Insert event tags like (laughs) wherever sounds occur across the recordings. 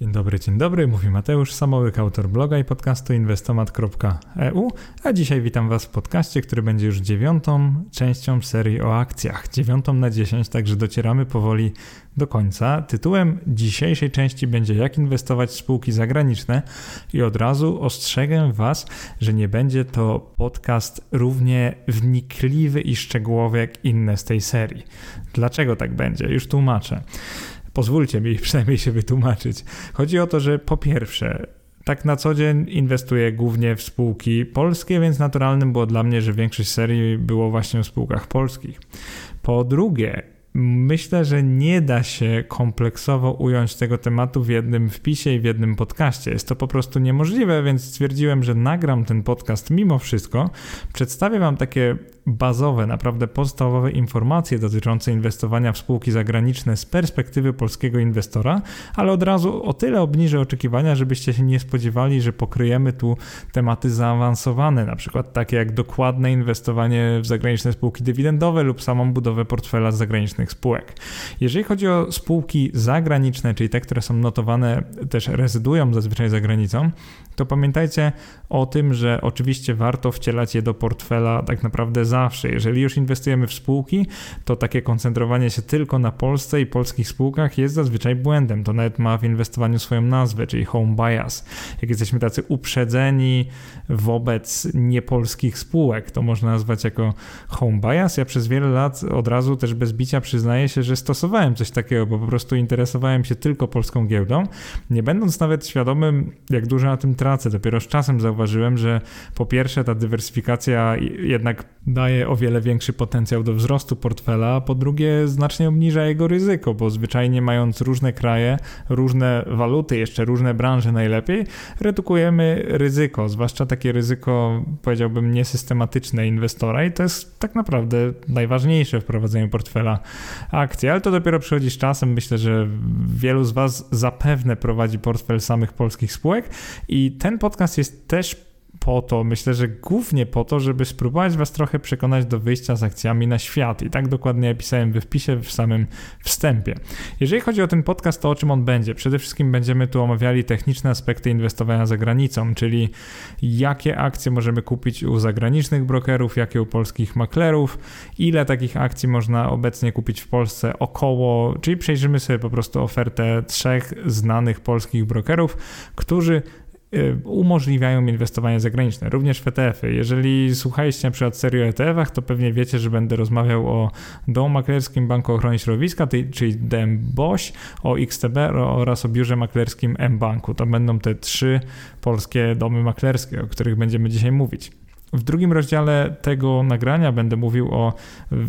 Dzień dobry, dzień dobry, mówi Mateusz Samołyk, autor bloga i podcastu inwestomat.eu, a dzisiaj witam Was w podcaście, który będzie już dziewiątą częścią serii o akcjach, dziewiątą na dziesięć, także docieramy powoli do końca. Tytułem dzisiejszej części będzie jak inwestować w spółki zagraniczne i od razu ostrzegę Was, że nie będzie to podcast równie wnikliwy i szczegółowy jak inne z tej serii. Dlaczego tak będzie? Już tłumaczę. Pozwólcie mi (laughs) przynajmniej się wytłumaczyć. Chodzi o to, że po pierwsze, tak na co dzień inwestuję głównie w spółki polskie, więc naturalnym było dla mnie, że większość serii było właśnie w spółkach polskich. Po drugie, Myślę, że nie da się kompleksowo ująć tego tematu w jednym wpisie i w jednym podcaście. Jest to po prostu niemożliwe, więc stwierdziłem, że nagram ten podcast mimo wszystko. Przedstawię Wam takie bazowe, naprawdę podstawowe informacje dotyczące inwestowania w spółki zagraniczne z perspektywy polskiego inwestora, ale od razu o tyle obniżę oczekiwania, żebyście się nie spodziewali, że pokryjemy tu tematy zaawansowane, na przykład takie jak dokładne inwestowanie w zagraniczne spółki dywidendowe lub samą budowę portfela zagranicznych spółek. Jeżeli chodzi o spółki zagraniczne, czyli te, które są notowane, też rezydują zazwyczaj za granicą, to pamiętajcie o tym, że oczywiście warto wcielać je do portfela tak naprawdę zawsze. Jeżeli już inwestujemy w spółki, to takie koncentrowanie się tylko na Polsce i polskich spółkach jest zazwyczaj błędem. To nawet ma w inwestowaniu swoją nazwę, czyli home bias. Jak jesteśmy tacy uprzedzeni wobec niepolskich spółek, to można nazwać jako home bias. Ja przez wiele lat od razu też bez bicia przyznaję się, że stosowałem coś takiego, bo po prostu interesowałem się tylko polską giełdą, nie będąc nawet świadomym, jak dużo na tym tracę. Dopiero z czasem zauważyłem, że po pierwsze ta dywersyfikacja jednak daje o wiele większy potencjał do wzrostu portfela, a po drugie znacznie obniża jego ryzyko, bo zwyczajnie mając różne kraje, różne waluty, jeszcze różne branże najlepiej, redukujemy ryzyko, zwłaszcza takie ryzyko, powiedziałbym, niesystematyczne inwestora i to jest tak naprawdę najważniejsze w prowadzeniu portfela akcji, ale to dopiero przychodzi z czasem. Myślę, że wielu z Was zapewne prowadzi portfel samych polskich spółek i ten podcast jest też po to, myślę, że głównie po to, żeby spróbować Was trochę przekonać do wyjścia z akcjami na świat. I tak dokładnie pisałem we wpisie w samym wstępie. Jeżeli chodzi o ten podcast, to o czym on będzie? Przede wszystkim będziemy tu omawiali techniczne aspekty inwestowania za granicą, czyli jakie akcje możemy kupić u zagranicznych brokerów, jakie u polskich maklerów, ile takich akcji można obecnie kupić w Polsce około, czyli przejrzymy sobie po prostu ofertę trzech znanych polskich brokerów, którzy umożliwiają inwestowanie zagraniczne, również w ETF-y. Jeżeli słuchaliście na przykład serii o ETF-ach, to pewnie wiecie, że będę rozmawiał o Domu Maklerskim Banku Ochrony Środowiska, czyli DM BOŚ, o XTB oraz o biurze maklerskim M-Banku. To będą te trzy polskie domy maklerskie, o których będziemy dzisiaj mówić. W drugim rozdziale tego nagrania będę mówił o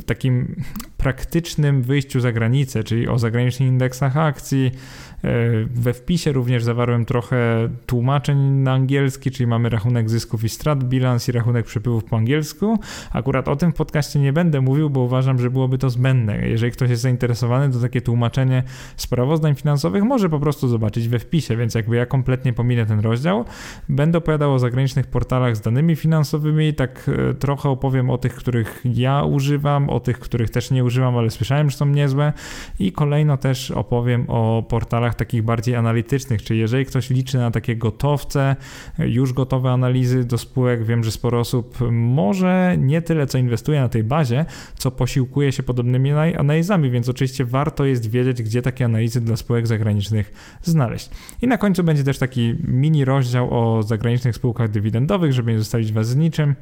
takim praktycznym wyjściu za granicę, czyli o zagranicznych indeksach akcji, we wpisie również zawarłem trochę tłumaczeń na angielski, czyli mamy rachunek zysków i strat, bilans i rachunek przepływów po angielsku. Akurat o tym w podcaście nie będę mówił, bo uważam, że byłoby to zbędne. Jeżeli ktoś jest zainteresowany, to takie tłumaczenie sprawozdań finansowych może po prostu zobaczyć we wpisie, więc jakby ja kompletnie pominę ten rozdział. Będę opowiadał o zagranicznych portalach z danymi finansowymi, tak e, trochę opowiem o tych, których ja używam, o tych, których też nie używam, ale słyszałem, że są niezłe i kolejno też opowiem o portalach takich bardziej analitycznych, czyli jeżeli ktoś liczy na takie gotowce, już gotowe analizy do spółek, wiem, że sporo osób może nie tyle co inwestuje na tej bazie, co posiłkuje się podobnymi analizami, więc oczywiście warto jest wiedzieć, gdzie takie analizy dla spółek zagranicznych znaleźć. I na końcu będzie też taki mini rozdział o zagranicznych spółkach dywidendowych, żeby nie zostawić Was z niczym.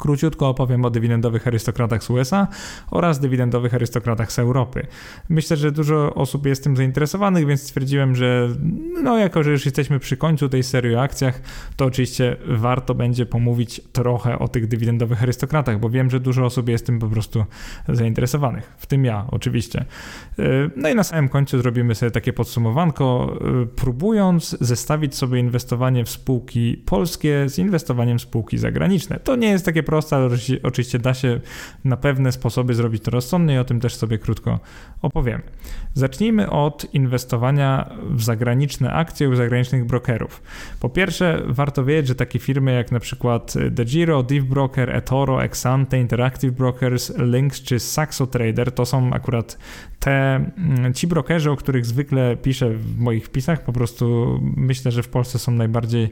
Króciutko opowiem o dywidendowych arystokratach z USA oraz dywidendowych arystokratach z Europy. Myślę, że dużo osób jest tym zainteresowanych, więc stwierdziłem, że no jako, że już jesteśmy przy końcu tej serii o akcjach, to oczywiście warto będzie pomówić trochę o tych dywidendowych arystokratach, bo wiem, że dużo osób jest tym po prostu zainteresowanych, w tym ja oczywiście. No i na samym końcu zrobimy sobie takie podsumowanko, próbując zestawić sobie inwestowanie w spółki polskie z inwestowaniem w spółki zagraniczne. To nie jest takie proste, ale oczywiście da się na pewne sposoby zrobić to rozsądnie i o tym też sobie krótko opowiem. Zacznijmy od inwestowania w zagraniczne akcje u zagranicznych brokerów. Po pierwsze, warto wiedzieć, że takie firmy jak na przykład DeGiro, DeepBroker, eToro, Exante, Interactive Brokers, Lynx czy Saxo Trader to są akurat te, mm, ci brokerzy, o których zwykle piszę w moich wpisach, po prostu myślę, że w Polsce są najbardziej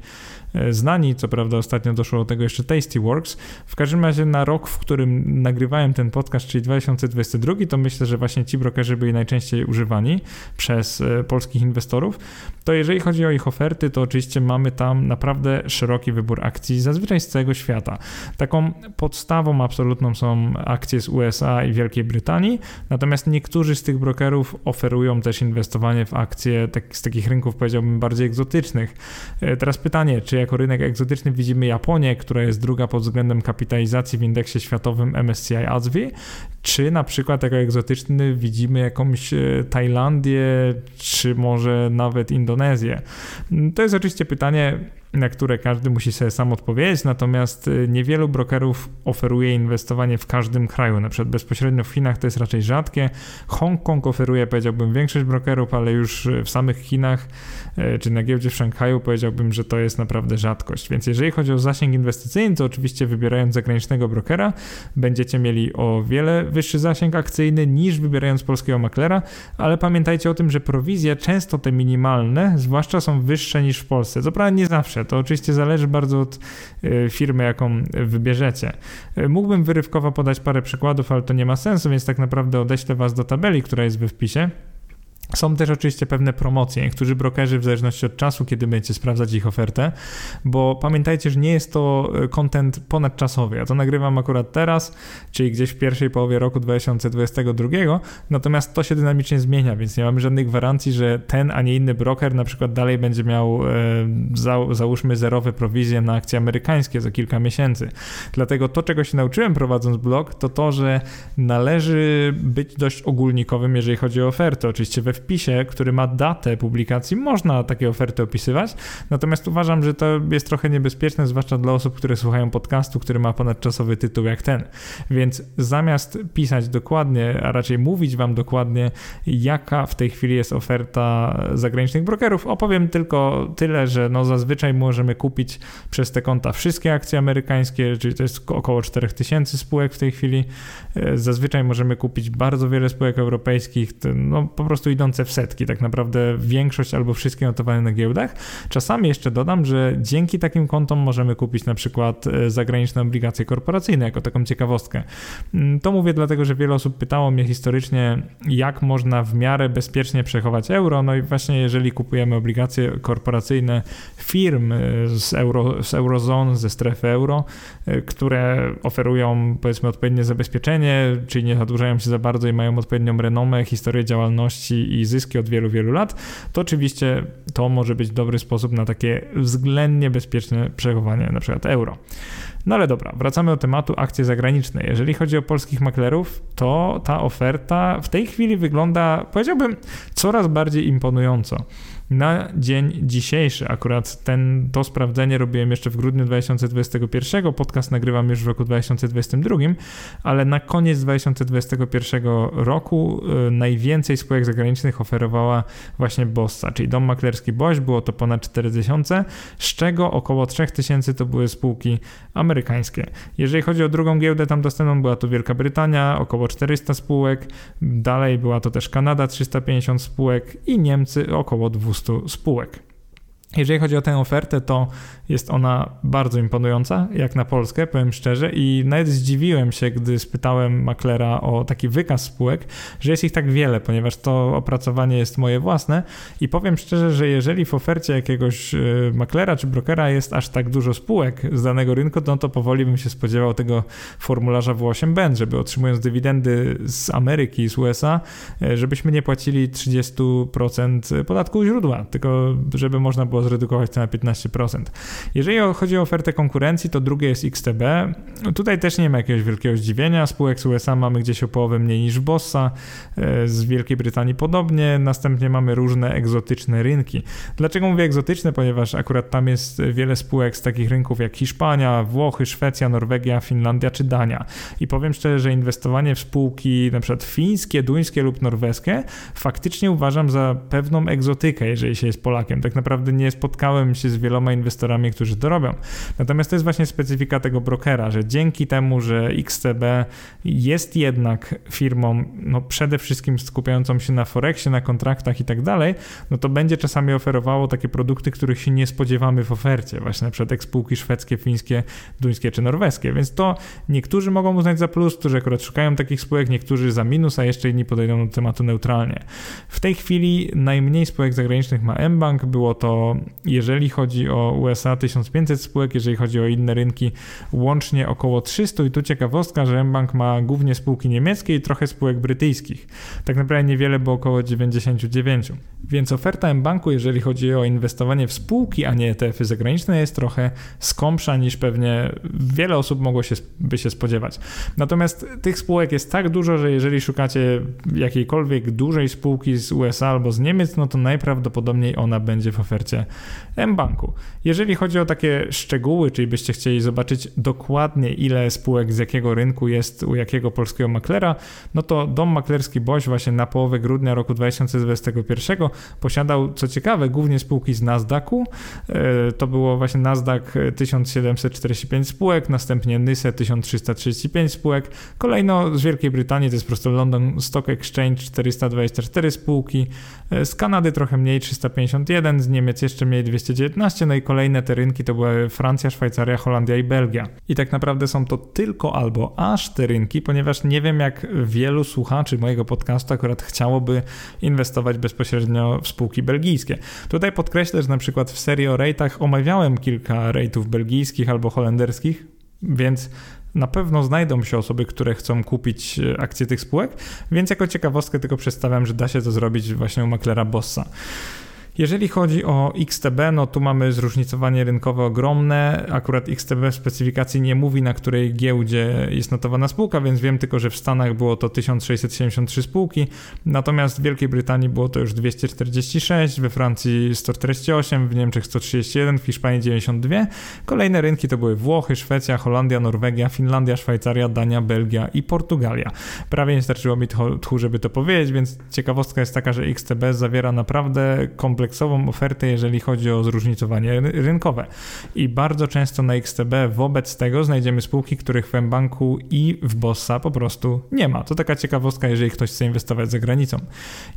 E, znani. Co prawda ostatnio doszło do tego jeszcze Tastyworks. W każdym razie na rok, w którym nagrywałem ten podcast, czyli 2022, to myślę, że właśnie ci brokerzy byli najczęściej używani przez e, polskich inwestorów. To jeżeli chodzi o ich oferty, to oczywiście mamy tam naprawdę szeroki wybór akcji, zazwyczaj z całego świata. Taką podstawą absolutną są akcje z USA i Wielkiej Brytanii, natomiast niektórzy z tych brokerów oferują też inwestowanie w akcje tak, z takich rynków, powiedziałbym, bardziej egzotycznych. E, teraz pytanie, czy jako rynek egzotyczny widzimy Japonię, która jest druga pod względem kapitalizacji w indeksie światowym MSCI ASWI, czy na przykład jako egzotyczny widzimy jakąś e, Tajlandię, czy może nawet Indonezję. To jest oczywiście pytanie, na które każdy musi sobie sam odpowiedzieć, natomiast y, niewielu brokerów oferuje inwestowanie w każdym kraju, na przykład bezpośrednio w Chinach to jest raczej rzadkie. Hongkong oferuje, powiedziałbym, większość brokerów, ale już w samych Chinach czy na giełdzie w Szanghaju powiedziałbym, że to jest naprawdę rzadkość. Więc jeżeli chodzi o zasięg inwestycyjny, to oczywiście wybierając zagranicznego brokera będziecie mieli o wiele wyższy zasięg akcyjny niż wybierając polskiego maklera, ale pamiętajcie o tym, że prowizje często te minimalne, zwłaszcza są wyższe niż w Polsce. Co prawda nie zawsze, to oczywiście zależy bardzo od e, firmy, jaką wybierzecie. E, mógłbym wyrywkowo podać parę przykładów, ale to nie ma sensu, więc tak naprawdę odeślę Was do tabeli, która jest we wpisie. Są też oczywiście pewne promocje. Niektórzy brokerzy, w zależności od czasu, kiedy będziecie sprawdzać ich ofertę, bo pamiętajcie, że nie jest to e, content ponadczasowy. Ja to nagrywam akurat teraz, czyli gdzieś w pierwszej połowie roku 2022, natomiast to się dynamicznie zmienia, więc nie mamy żadnych gwarancji, że ten, a nie inny broker na przykład dalej będzie miał, e, za, załóżmy, zerowe prowizje na akcje amerykańskie za kilka miesięcy. Dlatego to, czego się nauczyłem prowadząc blog, to to, że należy być dość ogólnikowym, jeżeli chodzi o ofertę. Oczywiście we wpisie, który ma datę publikacji, można takie oferty opisywać. Natomiast uważam, że to jest trochę niebezpieczne, zwłaszcza dla osób, które słuchają podcastu, który ma ponadczasowy tytuł jak ten. Więc zamiast pisać dokładnie, a raczej mówić Wam dokładnie, jaka w tej chwili jest oferta zagranicznych brokerów, opowiem tylko tyle, że no zazwyczaj możemy kupić przez te konta wszystkie akcje amerykańskie, czyli to jest około 4000 spółek w tej chwili. E, zazwyczaj możemy kupić bardzo wiele spółek europejskich, no po prostu idąc w setki, tak naprawdę większość albo wszystkie notowane na giełdach. Czasami jeszcze dodam, że dzięki takim kontom możemy kupić na przykład e, zagraniczne obligacje korporacyjne, jako taką ciekawostkę. Mm, to mówię dlatego, że wiele osób pytało mnie historycznie, jak można w miarę bezpiecznie przechować euro, no i właśnie jeżeli kupujemy obligacje korporacyjne firm e, z, euro, z eurozon, ze strefy euro, e, które oferują powiedzmy odpowiednie zabezpieczenie, czyli nie zadłużają się za bardzo i mają odpowiednią renomę, historię działalności i zyski od wielu, wielu lat, to oczywiście to może być dobry sposób na takie względnie bezpieczne przechowanie na przykład euro. No ale dobra, wracamy do tematu akcje zagraniczne. Jeżeli chodzi o polskich maklerów, to ta oferta w tej chwili wygląda, powiedziałbym, coraz bardziej imponująco na dzień dzisiejszy. Akurat ten, to sprawdzenie robiłem jeszcze w grudniu 2021, podcast nagrywam już w roku 2022, ale na koniec 2021 roku y, najwięcej spółek zagranicznych oferowała właśnie Bossa, czyli dom maklerski Boś, było to ponad 4000, z czego około 3000 to były spółki amerykańskie. Jeżeli chodzi o drugą giełdę tam dostępną, była to Wielka Brytania, około 400 spółek, dalej była to też Kanada, 350 spółek i Niemcy, około 200 spółek. Jeżeli chodzi o tę ofertę, to jest ona bardzo imponująca, jak na Polskę, powiem szczerze, i nawet zdziwiłem się, gdy spytałem maklera o taki wykaz spółek, że jest ich tak wiele, ponieważ to opracowanie jest moje własne i powiem szczerze, że jeżeli w ofercie jakiegoś e, maklera czy brokera jest aż tak dużo spółek z danego rynku, no to powoli bym się spodziewał tego formularza W8B, żeby otrzymując dywidendy z Ameryki, z USA, e, żebyśmy nie płacili 30% podatku źródła, tylko żeby można było było zredukować to na 15%. Jeżeli chodzi o ofertę konkurencji, to drugie jest XTB. Tutaj też nie ma jakiegoś wielkiego zdziwienia. Spółek z USA mamy gdzieś o połowę mniej niż Bossa, e, z Wielkiej Brytanii podobnie. Następnie mamy różne egzotyczne rynki. Dlaczego mówię egzotyczne? Ponieważ akurat tam jest wiele spółek z takich rynków jak Hiszpania, Włochy, Szwecja, Norwegia, Finlandia czy Dania. I powiem szczerze, że inwestowanie w spółki przykład fińskie, duńskie lub norweskie faktycznie uważam za pewną egzotykę, jeżeli się jest Polakiem. Tak naprawdę nie spotkałem się z wieloma inwestorami, którzy to robią. Natomiast to jest właśnie specyfika tego brokera, że dzięki temu, że XTB jest jednak firmą no przede wszystkim skupiającą się na Forexie, na kontraktach i tak dalej, no to będzie czasami oferowało takie produkty, których się nie spodziewamy w ofercie, właśnie na przykład spółki szwedzkie, fińskie, duńskie czy norweskie, więc to niektórzy mogą uznać za plus, którzy akurat szukają takich spółek, niektórzy za minus, a jeszcze inni podejdą do tematu neutralnie. W tej chwili najmniej spółek zagranicznych ma mBank, było to, jeżeli chodzi o USA, 1500 spółek, jeżeli chodzi o inne rynki, łącznie około 300 i tu ciekawostka, że mBank ma głównie spółki niemieckie i trochę spółek brytyjskich. Tak naprawdę niewiele, bo około 99. Więc oferta mBanku, jeżeli chodzi o inwestowanie w spółki, a nie ETF-y zagraniczne, jest trochę skąpsza niż pewnie wiele osób mogło się, by się spodziewać. Natomiast tych spółek jest tak dużo, że jeżeli szukacie jakiejkolwiek dużej spółki z USA albo z Niemiec, no to najprawdopodobniej ona będzie w ofercie mBanku. Jeżeli chodzi o takie szczegóły, czyli byście chcieli zobaczyć dokładnie ile spółek z jakiego rynku jest u jakiego polskiego maklera, no to dom maklerski Boś właśnie na połowę grudnia roku 2021 posiadał, co ciekawe, głównie spółki z Nasdaqu. E, to było właśnie Nasdaq 1745 spółek, następnie Nyse 1335 spółek. Kolejno z Wielkiej Brytanii to jest po prostu London Stock Exchange 424 spółki, e, z Kanady trochę mniej 351, z Niemiec jeszcze mniej 219, no i kolejne te rynki to były Francja, Szwajcaria, Holandia i Belgia. I tak naprawdę są to tylko albo aż te rynki, ponieważ nie wiem jak wielu słuchaczy mojego podcastu akurat chciałoby inwestować bezpośrednio w spółki belgijskie. Tutaj podkreślę, że na przykład w serii o rejtach omawiałem kilka rejtów belgijskich albo holenderskich, więc na pewno znajdą się osoby, które chcą kupić e, akcje tych spółek, więc jako ciekawostkę tylko przedstawiam, że da się to zrobić właśnie u maklera Bossa. Jeżeli chodzi o XTB, no tu mamy zróżnicowanie rynkowe ogromne. Akurat XTB w specyfikacji nie mówi, na której giełdzie jest notowana spółka, więc wiem tylko, że w Stanach było to 1673 spółki, natomiast w Wielkiej Brytanii było to już 246, we Francji 148, w Niemczech 131, w Hiszpanii 92. Kolejne rynki to były Włochy, Szwecja, Holandia, Norwegia, Finlandia, Szwajcaria, Dania, Belgia i Portugalia. Prawie nie starczyło mi tchu, żeby to powiedzieć, więc ciekawostka jest taka, że XTB zawiera naprawdę kompleksy kompleksową ofertę, jeżeli chodzi o zróżnicowanie rynkowe. I bardzo często na XTB wobec tego znajdziemy spółki, których w mBanku i w Bossa po prostu nie ma. To taka ciekawostka, jeżeli ktoś chce inwestować za granicą.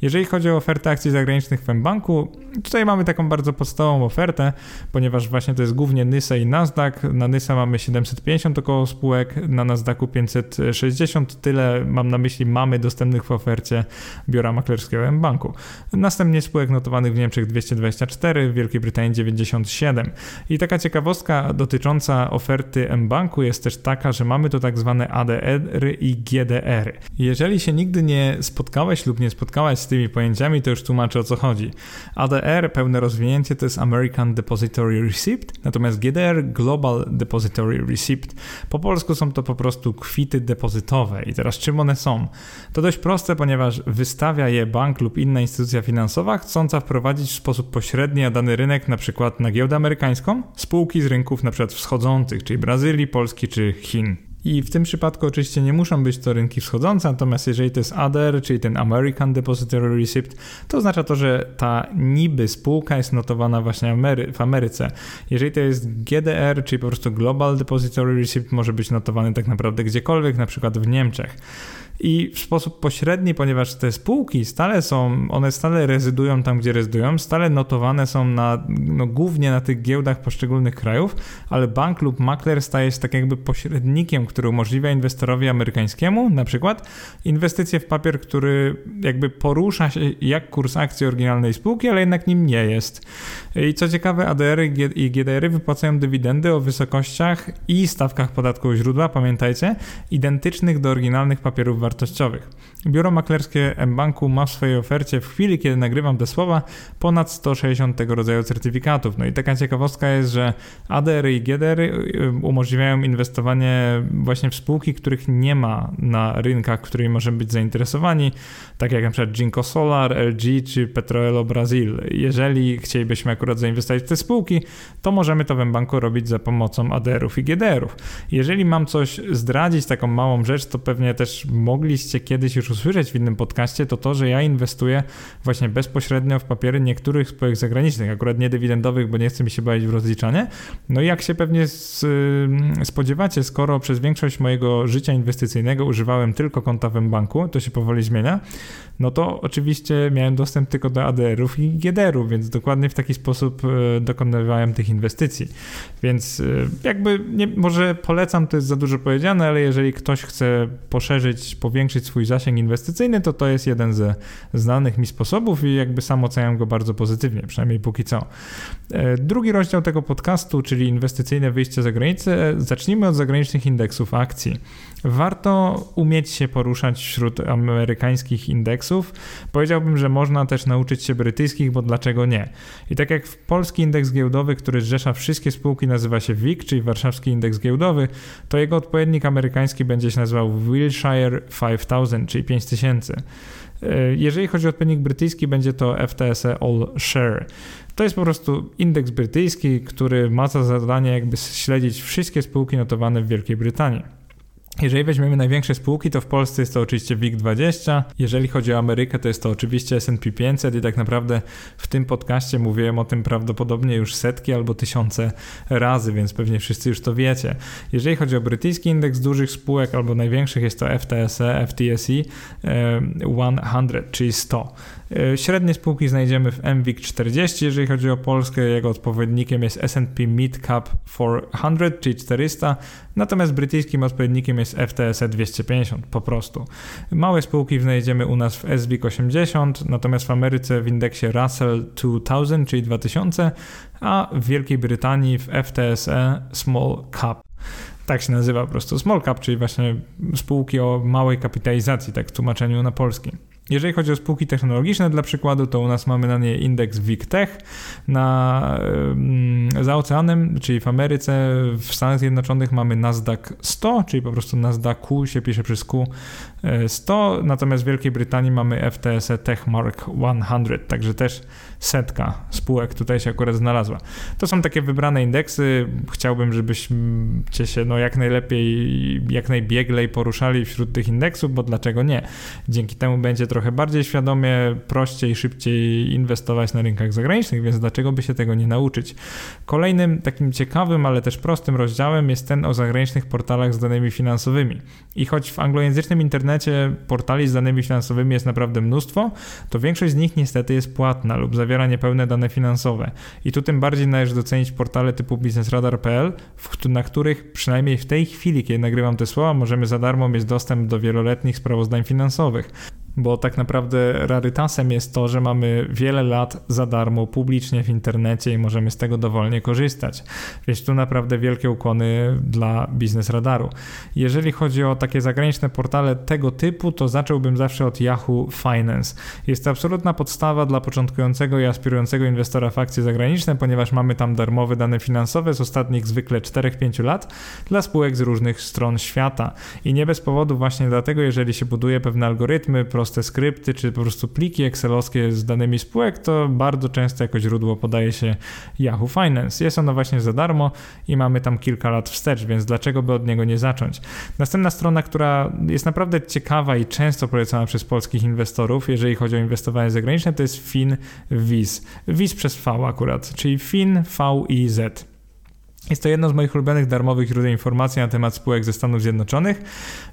Jeżeli chodzi o ofertę akcji zagranicznych w mBanku, tutaj mamy taką bardzo podstawową ofertę, ponieważ właśnie to jest głównie NYSE i Nasdaq. Na NYSE mamy 750 około spółek, na Nasdaqu 560. Tyle mam na myśli mamy dostępnych w ofercie biura maklerskiego mBanku. Następnie spółek notowanych w Niemczech Niemczech 224, w Wielkiej Brytanii 97. I taka ciekawostka dotycząca oferty mBanku jest też taka, że mamy to tak zwane ADR i GDR. Jeżeli się nigdy nie spotkałeś lub nie spotkałaś z tymi pojęciami, to już tłumaczę o co chodzi. ADR, pełne rozwinięcie, to jest American Depository Receipt, natomiast GDR Global Depository Receipt. Po polsku są to po prostu kwity depozytowe. I teraz czym one są? To dość proste, ponieważ wystawia je bank lub inna instytucja finansowa, chcąca wprowadzić w sposób pośredni na dany rynek, na przykład na giełdę amerykańską, spółki z rynków na przykład wschodzących, czyli Brazylii, Polski czy Chin. I w tym przypadku oczywiście nie muszą być to rynki wschodzące, natomiast jeżeli to jest ADR, czyli ten American Depository Receipt, to oznacza to, że ta niby spółka jest notowana właśnie w Ameryce. Jeżeli to jest GDR, czyli po prostu Global Depository Receipt, może być notowany tak naprawdę gdziekolwiek, na przykład w Niemczech i w sposób pośredni, ponieważ te spółki stale są, one stale rezydują tam, gdzie rezydują, stale notowane są na, no, głównie na tych giełdach poszczególnych krajów, ale bank lub makler staje się tak jakby pośrednikiem, który umożliwia inwestorowi amerykańskiemu na przykład inwestycje w papier, który jakby porusza się jak kurs akcji oryginalnej spółki, ale jednak nim nie jest. I co ciekawe, ADR-y i GDR-y wypłacają dywidendy o wysokościach i stawkach podatku źródła, pamiętajcie, identycznych do oryginalnych papierów wartościowych. Biuro maklerskie mBanku ma w swojej ofercie w chwili, kiedy nagrywam te słowa, ponad 160 tego rodzaju certyfikatów. No i taka ciekawostka jest, że ADR i GDR y, umożliwiają inwestowanie właśnie w spółki, których nie ma na rynkach, którymi możemy być zainteresowani, tak jak na przykład Jinko Solar, LG czy Petroelo Brazil. Jeżeli chcielibyśmy akurat zainwestować w te spółki, to możemy to w mBanku robić za pomocą ADR-ów i GDR-ów. Jeżeli mam coś zdradzić, taką małą rzecz, to pewnie też mogliście kiedyś już usłyszeć w innym podcaście, to to, że ja inwestuję właśnie bezpośrednio w papiery niektórych spółek zagranicznych, akurat nie dywidendowych, bo nie chcę mi się bawić w rozliczanie. No i jak się pewnie spodziewacie, skoro przez większość mojego życia inwestycyjnego używałem tylko konta w banku, to się powoli zmienia, no to oczywiście miałem dostęp tylko do ADR-ów i GDR-ów, więc dokładnie w taki sposób e, dokonywałem tych inwestycji. Więc e, jakby nie, może polecam, to jest za dużo powiedziane, ale jeżeli ktoś chce poszerzyć, powiększyć swój zasięg inwestycyjny, to to jest jeden ze znanych mi sposobów i jakby sam oceniam go bardzo pozytywnie, przynajmniej póki co. E, drugi rozdział tego podcastu, czyli inwestycyjne wyjście za granicę, zacznijmy od zagranicznych indeksów akcji. Warto umieć się poruszać wśród amerykańskich indeksów. Powiedziałbym, że można też nauczyć się brytyjskich, bo dlaczego nie? I tak jak w polski indeks giełdowy, który zrzesza wszystkie spółki, nazywa się WIG, czyli Warszawski Indeks Giełdowy, to jego odpowiednik amerykański będzie się nazywał Wilshire 5000, czyli 5000. E, jeżeli chodzi o odpowiednik brytyjski, będzie to FTSE All Share. To jest po prostu indeks brytyjski, który ma za zadanie jakby śledzić wszystkie spółki notowane w Wielkiej Brytanii. Jeżeli weźmiemy największe spółki, to w Polsce jest to oczywiście WIG20. Jeżeli chodzi o Amerykę, to jest to oczywiście S&P 500 i tak naprawdę w tym podcaście mówiłem o tym prawdopodobnie już setki albo tysiące razy, więc pewnie wszyscy już to wiecie. Jeżeli chodzi o brytyjski indeks dużych spółek albo największych, jest to FTSE, FTSE 100, czyli 100. E, średnie spółki znajdziemy w MWIG 40, jeżeli chodzi o Polskę, jego odpowiednikiem jest S&P Mid Cap 400, czyli 400, natomiast brytyjskim odpowiednikiem jest FTSE 250, po prostu. Małe spółki znajdziemy u nas w SWIG 80, natomiast w Ameryce w indeksie Russell 2000, czyli 2000, a w Wielkiej Brytanii w FTSE Small Cap tak się nazywa po prostu small cap, czyli właśnie spółki o małej kapitalizacji, tak w tłumaczeniu na polski. Jeżeli chodzi o spółki technologiczne, dla przykładu, to u nas mamy na nie indeks WIGTech. Na, za oceanem, czyli w Ameryce, w Stanach Zjednoczonych mamy Nasdaq 100, czyli po prostu Nasdaq się pisze przez Q 100, e, natomiast w Wielkiej Brytanii mamy FTSE Techmark 100, także też setka spółek tutaj się akurat znalazła. To są takie wybrane indeksy. Chciałbym, żebyście się no, jak najlepiej, jak najbieglej poruszali wśród tych indeksów, bo dlaczego nie? Dzięki temu będzie trochę bardziej świadomie, prościej, szybciej inwestować na rynkach zagranicznych, więc dlaczego by się tego nie nauczyć? Kolejnym takim ciekawym, ale też prostym rozdziałem jest ten o zagranicznych portalach z danymi finansowymi. I choć w anglojęzycznym internecie portali z danymi finansowymi jest naprawdę mnóstwo, to większość z nich niestety jest płatna lub zawiera niepełne dane finansowe. I tu tym bardziej należy docenić portale typu biznesradar.pl, na których przynajmniej w tej chwili, kiedy nagrywam te słowa, możemy za darmo mieć dostęp do wieloletnich sprawozdań finansowych bo tak naprawdę rarytasem jest to, że mamy wiele lat za darmo publicznie w internecie i możemy z tego dowolnie korzystać. Więc tu naprawdę wielkie ukłony dla Biznes Radaru. Jeżeli chodzi o takie zagraniczne portale tego typu, to zacząłbym zawsze od Yahoo Finance. Jest to absolutna podstawa dla początkującego i aspirującego inwestora w akcje zagraniczne, ponieważ mamy tam darmowe dane finansowe z ostatnich zwykle 4-5 lat dla spółek z różnych stron świata. I nie bez powodu właśnie dlatego, jeżeli się buduje pewne algorytmy, proste skrypty, czy po prostu pliki excelowskie z danymi spółek, to bardzo często jako źródło podaje się Yahoo Finance. Jest ono właśnie za darmo i mamy tam kilka lat wstecz, więc dlaczego by od niego nie zacząć? Następna strona, która jest naprawdę ciekawa i często polecana przez polskich inwestorów, jeżeli chodzi o inwestowanie zagraniczne, to jest FinViz. Wiz przez V akurat, czyli FinViz. Jest to jedno z moich ulubionych darmowych źródeł informacji na temat spółek ze Stanów Zjednoczonych.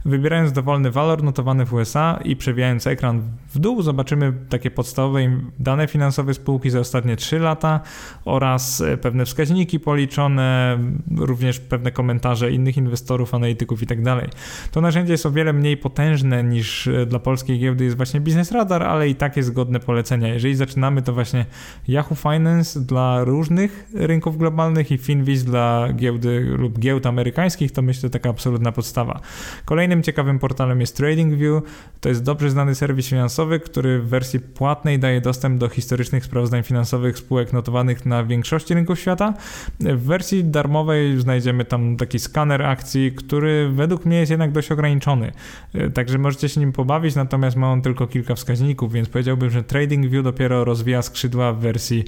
Wybierając dowolny walor notowany w USA i przewijając ekran w dół, zobaczymy takie podstawowe dane finansowe spółki za ostatnie 3 lata oraz e, pewne wskaźniki policzone, również pewne komentarze innych inwestorów, analityków itd. Tak to narzędzie jest o wiele mniej potężne niż e, dla polskiej giełdy jest właśnie Business Radar, ale i tak jest godne polecenia. Jeżeli zaczynamy, to właśnie Yahoo Finance dla różnych rynków globalnych i Finviz dla giełdy lub giełd amerykańskich, to myślę taka absolutna podstawa. Kolejnym ciekawym portalem jest TradingView. To jest dobrze znany serwis finansowy, który w wersji płatnej daje dostęp do historycznych sprawozdań finansowych spółek notowanych na większości rynków świata. W wersji darmowej znajdziemy tam taki skaner akcji, który według mnie jest jednak dość ograniczony. Także możecie się nim pobawić, natomiast ma on tylko kilka wskaźników, więc powiedziałbym, że TradingView dopiero rozwija skrzydła w wersji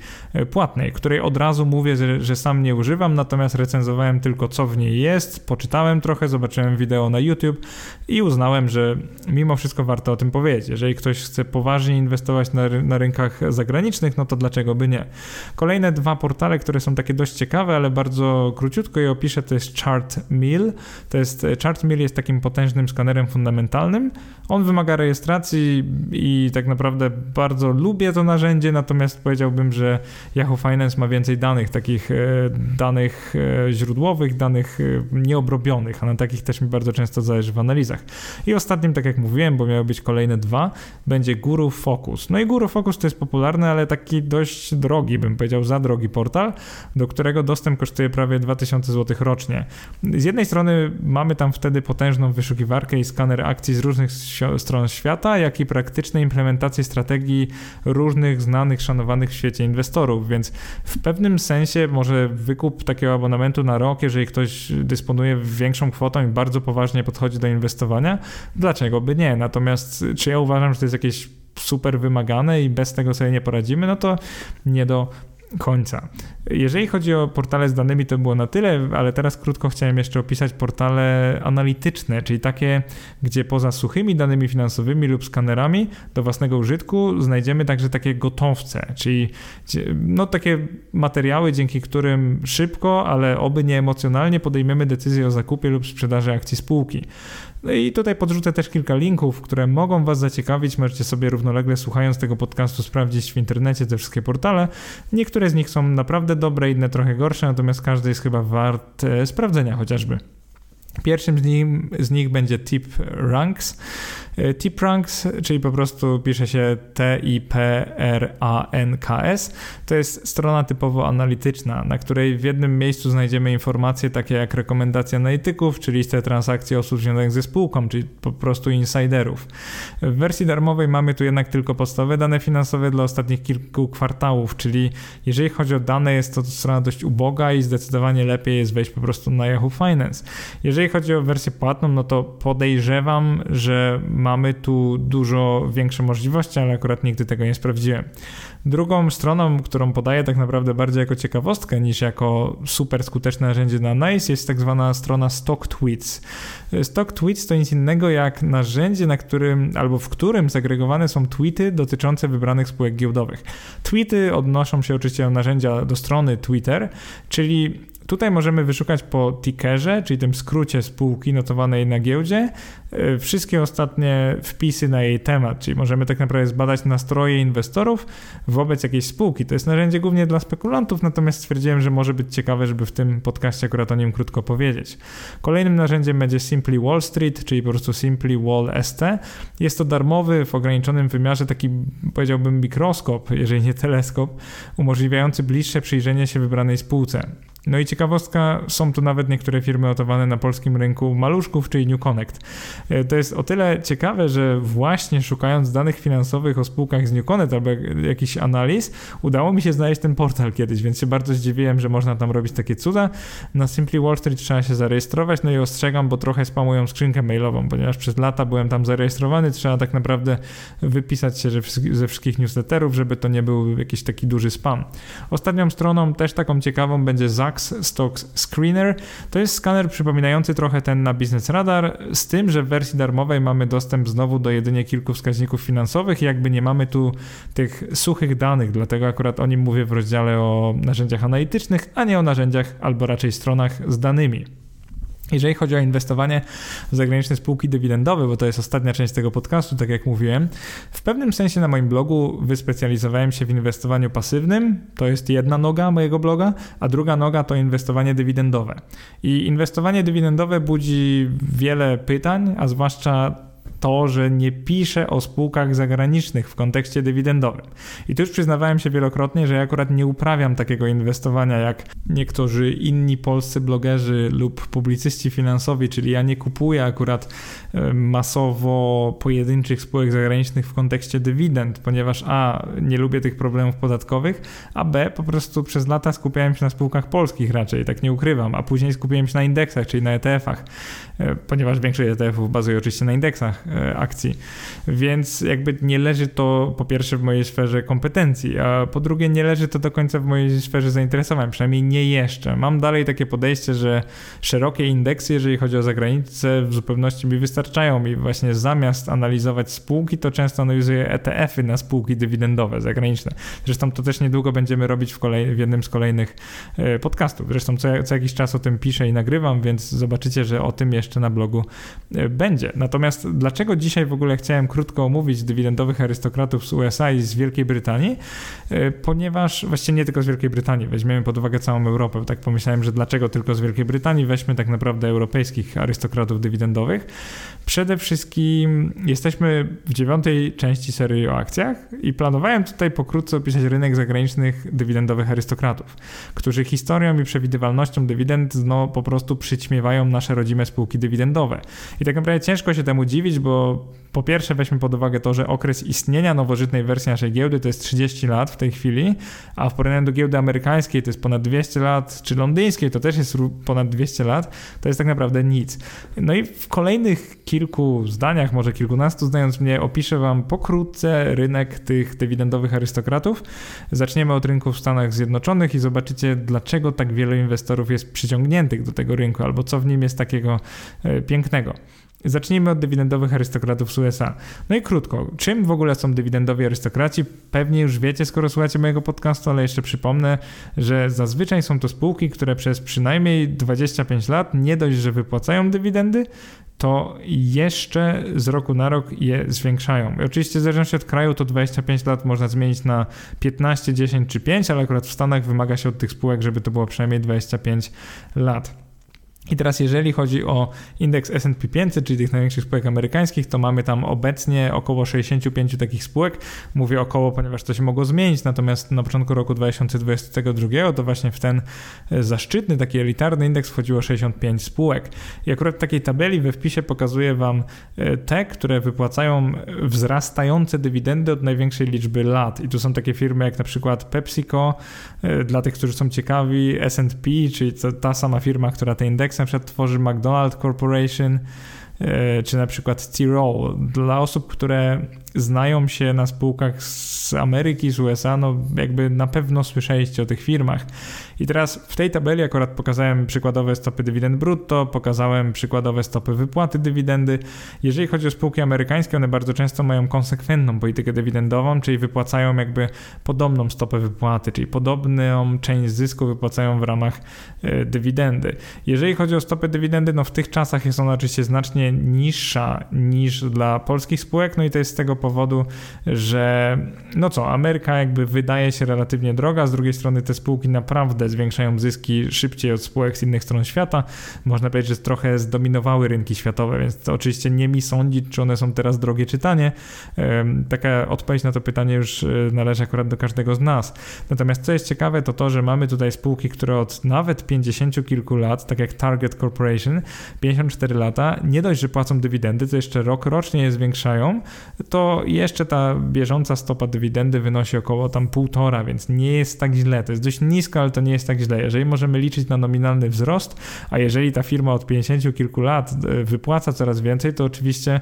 płatnej, której od razu mówię, że, że sam nie używam, natomiast natomiast recenzowałem tylko co w niej jest, poczytałem trochę, zobaczyłem wideo na YouTube i uznałem, że mimo wszystko warto o tym powiedzieć. Jeżeli ktoś chce poważnie inwestować na, na rynkach zagranicznych, no to dlaczego by nie? Kolejne dwa portale, które są takie dość ciekawe, ale bardzo króciutko je opiszę, to jest ChartMill. To jest, ChartMill jest takim potężnym skanerem fundamentalnym. On wymaga rejestracji i tak naprawdę bardzo lubię to narzędzie, natomiast powiedziałbym, że Yahoo Finance ma więcej danych, takich e, E, źródłowych, danych e, nieobrobionych, a na takich też mi bardzo często zależy w analizach. I ostatnim, tak jak mówiłem, bo miały być kolejne dwa, będzie Guru Focus. No i Guru Focus to jest popularny, ale taki dość drogi, bym powiedział, za drogi portal, do którego dostęp kosztuje prawie 2000 zł rocznie. Z jednej strony mamy tam wtedy potężną wyszukiwarkę i skaner akcji z różnych stron świata, jak i praktyczne implementacje strategii różnych znanych, szanowanych w świecie inwestorów, więc w pewnym sensie może wykup takiego abonamentu na rok, jeżeli ktoś dysponuje większą kwotą i bardzo poważnie podchodzi do inwestowania, dlaczego by nie? Natomiast czy ja uważam, że to jest jakieś super wymagane i bez tego sobie nie poradzimy, no to nie do końca. Jeżeli chodzi o portale z danymi, to było na tyle, ale teraz krótko chciałem jeszcze opisać portale analityczne, czyli takie, gdzie poza suchymi danymi finansowymi lub skanerami do własnego użytku znajdziemy także takie gotowce, czyli no, takie materiały, dzięki którym szybko, ale oby nie emocjonalnie podejmiemy decyzję o zakupie lub sprzedaży akcji spółki. No i tutaj podrzucę też kilka linków, które mogą Was zaciekawić. Możecie sobie równolegle słuchając tego podcastu sprawdzić w internecie te wszystkie portale. Niektóre z nich są naprawdę dobre, inne trochę gorsze, natomiast każdy jest chyba wart e, sprawdzenia chociażby. Pierwszym z nich, z nich będzie Tip Ranks. E, TipRanks, czyli po prostu pisze się T-I-P-R-A-N-K-S, to jest strona typowo analityczna, na której w jednym miejscu znajdziemy informacje takie jak rekomendacje analityków, czy listę transakcji osób związanych ze spółką, czyli po prostu insiderów. W wersji darmowej mamy tu jednak tylko podstawowe dane finansowe dla ostatnich kilku kwartałów, czyli jeżeli chodzi o dane, jest to strona dość uboga i zdecydowanie lepiej jest wejść po prostu na Yahoo Finance. Jeżeli chodzi o wersję płatną, no to podejrzewam, że mamy tu dużo większe możliwości, ale akurat nigdy tego nie sprawdziłem. Drugą stroną, którą podaję tak naprawdę bardziej jako ciekawostkę niż jako super skuteczne narzędzie na NICE jest tak zwana strona Stock Tweets. Stock Tweets to nic innego jak narzędzie, na którym albo w którym zagregowane są tweety dotyczące wybranych spółek giełdowych. Tweety odnoszą się oczywiście do narzędzia do strony Twitter, czyli Tutaj możemy wyszukać po tickerze, czyli tym skrócie spółki notowanej na giełdzie, e, wszystkie ostatnie wpisy na jej temat, czyli możemy tak naprawdę zbadać nastroje inwestorów wobec jakiejś spółki. To jest narzędzie głównie dla spekulantów, natomiast stwierdziłem, że może być ciekawe, żeby w tym podcaście akurat o nim krótko powiedzieć. Kolejnym narzędziem będzie Simply Wall Street, czyli po prostu Simply Wall ST. Jest to darmowy, w ograniczonym wymiarze taki, powiedziałbym, mikroskop, jeżeli nie teleskop, umożliwiający bliższe przyjrzenie się wybranej spółce. No i ciekawostka, są tu nawet niektóre firmy notowane na polskim rynku maluszków, czyli New Connect. E, to jest o tyle ciekawe, że właśnie szukając danych finansowych o spółkach z New Connect albo jakichś analiz, udało mi się znaleźć ten portal kiedyś, więc się bardzo zdziwiłem, że można tam robić takie cuda. Na Simply Wall Street trzeba się zarejestrować, no i ostrzegam, bo trochę spamują skrzynkę mailową, ponieważ przez lata byłem tam zarejestrowany, trzeba tak naprawdę wypisać się ze wszystkich newsletterów, żeby to nie był jakiś taki duży spam. Ostatnią stroną, też taką ciekawą, będzie za Max Stocks Screener. To jest skaner przypominający trochę ten na Business Radar, z tym, że w wersji darmowej mamy dostęp znowu do jedynie kilku wskaźników finansowych i jakby nie mamy tu tych suchych danych, dlatego akurat o nim mówię w rozdziale o narzędziach analitycznych, a nie o narzędziach albo raczej stronach z danymi. Jeżeli chodzi o inwestowanie w zagraniczne spółki dywidendowe, bo to jest ostatnia część tego podcastu, tak jak mówiłem, w pewnym sensie na moim blogu wyspecjalizowałem się w inwestowaniu pasywnym, to jest jedna noga mojego bloga, a druga noga to inwestowanie dywidendowe. I inwestowanie dywidendowe budzi wiele pytań, a zwłaszcza to, że nie piszę o spółkach zagranicznych w kontekście dywidendowym. I tu już przyznawałem się wielokrotnie, że ja akurat nie uprawiam takiego inwestowania jak niektórzy inni polscy blogerzy lub publicyści finansowi, czyli ja nie kupuję akurat e, masowo pojedynczych spółek zagranicznych w kontekście dywidend, ponieważ a, nie lubię tych problemów podatkowych, a b, po prostu przez lata skupiałem się na spółkach polskich raczej, tak nie ukrywam, a później skupiłem się na indeksach, czyli na ETF-ach, e, ponieważ większość ETF-ów bazuje oczywiście na indeksach akcji. Więc jakby nie leży to po pierwsze w mojej sferze kompetencji, a po drugie nie leży to do końca w mojej sferze zainteresowań, przynajmniej nie jeszcze. Mam dalej takie podejście, że szerokie indeksy, jeżeli chodzi o zagranicę, w zupełności mi wystarczają i właśnie zamiast analizować spółki, to często analizuję ETF-y na spółki dywidendowe zagraniczne. Zresztą to też niedługo będziemy robić w, kolej, w jednym z kolejnych e, podcastów. Zresztą co, co jakiś czas o tym piszę i nagrywam, więc zobaczycie, że o tym jeszcze na blogu e, będzie. Natomiast dlaczego dlaczego dzisiaj w ogóle chciałem krótko omówić dywidendowych arystokratów z USA i z Wielkiej Brytanii, e, ponieważ właściwie nie tylko z Wielkiej Brytanii, weźmiemy pod uwagę całą Europę, tak pomyślałem, że dlaczego tylko z Wielkiej Brytanii, weźmy tak naprawdę europejskich arystokratów dywidendowych. Przede wszystkim jesteśmy w dziewiątej części serii o akcjach i planowałem tutaj pokrótce opisać rynek zagranicznych dywidendowych arystokratów, którzy historią i przewidywalnością dywidend no, po prostu przyćmiewają nasze rodzime spółki dywidendowe. I tak naprawdę ciężko się temu dziwić, bo po pierwsze weźmy pod uwagę to, że okres istnienia nowożytnej wersji naszej giełdy to jest 30 lat w tej chwili, a w porównaniu do giełdy amerykańskiej to jest ponad 200 lat, czy londyńskiej to też jest ponad 200 lat, to jest tak naprawdę nic. No i w kolejnych kilku zdaniach, może kilkunastu zdając mnie, opiszę Wam pokrótce rynek tych dywidendowych arystokratów. Zaczniemy od rynków w Stanach Zjednoczonych i zobaczycie, dlaczego tak wielu inwestorów jest przyciągniętych do tego rynku, albo co w nim jest takiego e, pięknego. Zacznijmy od dywidendowych arystokratów z USA. No i krótko, czym w ogóle są dywidendowi arystokraci? Pewnie już wiecie, skoro słuchacie mojego podcastu, ale jeszcze przypomnę, że zazwyczaj są to spółki, które przez przynajmniej 25 lat nie dość, że wypłacają dywidendy, to jeszcze z roku na rok je zwiększają. Oczywiście w zależności od kraju to 25 lat można zmienić na 15, 10 czy 5, ale akurat w Stanach wymaga się od tych spółek, żeby to było przynajmniej 25 lat. I teraz jeżeli chodzi o indeks S&P 500, czyli tych największych spółek amerykańskich, to mamy tam obecnie około 65 takich spółek. Mówię około, ponieważ to się mogło zmienić, natomiast na początku roku 2022 to właśnie w ten e, zaszczytny, taki elitarny indeks wchodziło 65 spółek. I akurat w takiej tabeli we wpisie pokazuję Wam e, te, które wypłacają wzrastające dywidendy od największej liczby lat. I tu są takie firmy jak na przykład PepsiCo, e, dla tych, którzy są ciekawi, S&P, czyli ta sama firma, która te indeksy na przykład tworzy McDonald's Corporation, e, czy na przykład Tyrol. Dla osób, które znają się na spółkach z Ameryki, z USA, no jakby na pewno słyszeliście o tych firmach. I teraz w tej tabeli akurat pokazałem przykładowe stopy dywidend brutto, pokazałem przykładowe stopy wypłaty dywidendy. Jeżeli chodzi o spółki amerykańskie, one bardzo często mają konsekwentną politykę dywidendową, czyli wypłacają jakby podobną stopę wypłaty, czyli podobną część zysku wypłacają w ramach e, dywidendy. Jeżeli chodzi o stopę dywidendy, no w tych czasach jest ona oczywiście znacznie niższa niż dla polskich spółek, no i to jest z tego powodu, że no co, Ameryka jakby wydaje się relatywnie droga, z drugiej strony te spółki naprawdę zwiększają zyski szybciej od spółek z innych stron świata. Można powiedzieć, że trochę zdominowały rynki światowe, więc to oczywiście nie mi sądzić, czy one są teraz drogie czy tanie. Taka odpowiedź na to pytanie już e, należy akurat do każdego z nas. Natomiast co jest ciekawe, to to, że mamy tutaj spółki, które od nawet 50 kilku lat, tak jak Target Corporation, 54 lata, nie dość, że płacą dywidendy, to jeszcze rok rocznie je zwiększają, to to jeszcze ta bieżąca stopa dywidendy wynosi około tam półtora, więc nie jest tak źle. To jest dość nisko, ale to nie jest tak źle. Jeżeli możemy liczyć na nominalny wzrost, a jeżeli ta firma od 50 kilku lat e, wypłaca coraz więcej, to oczywiście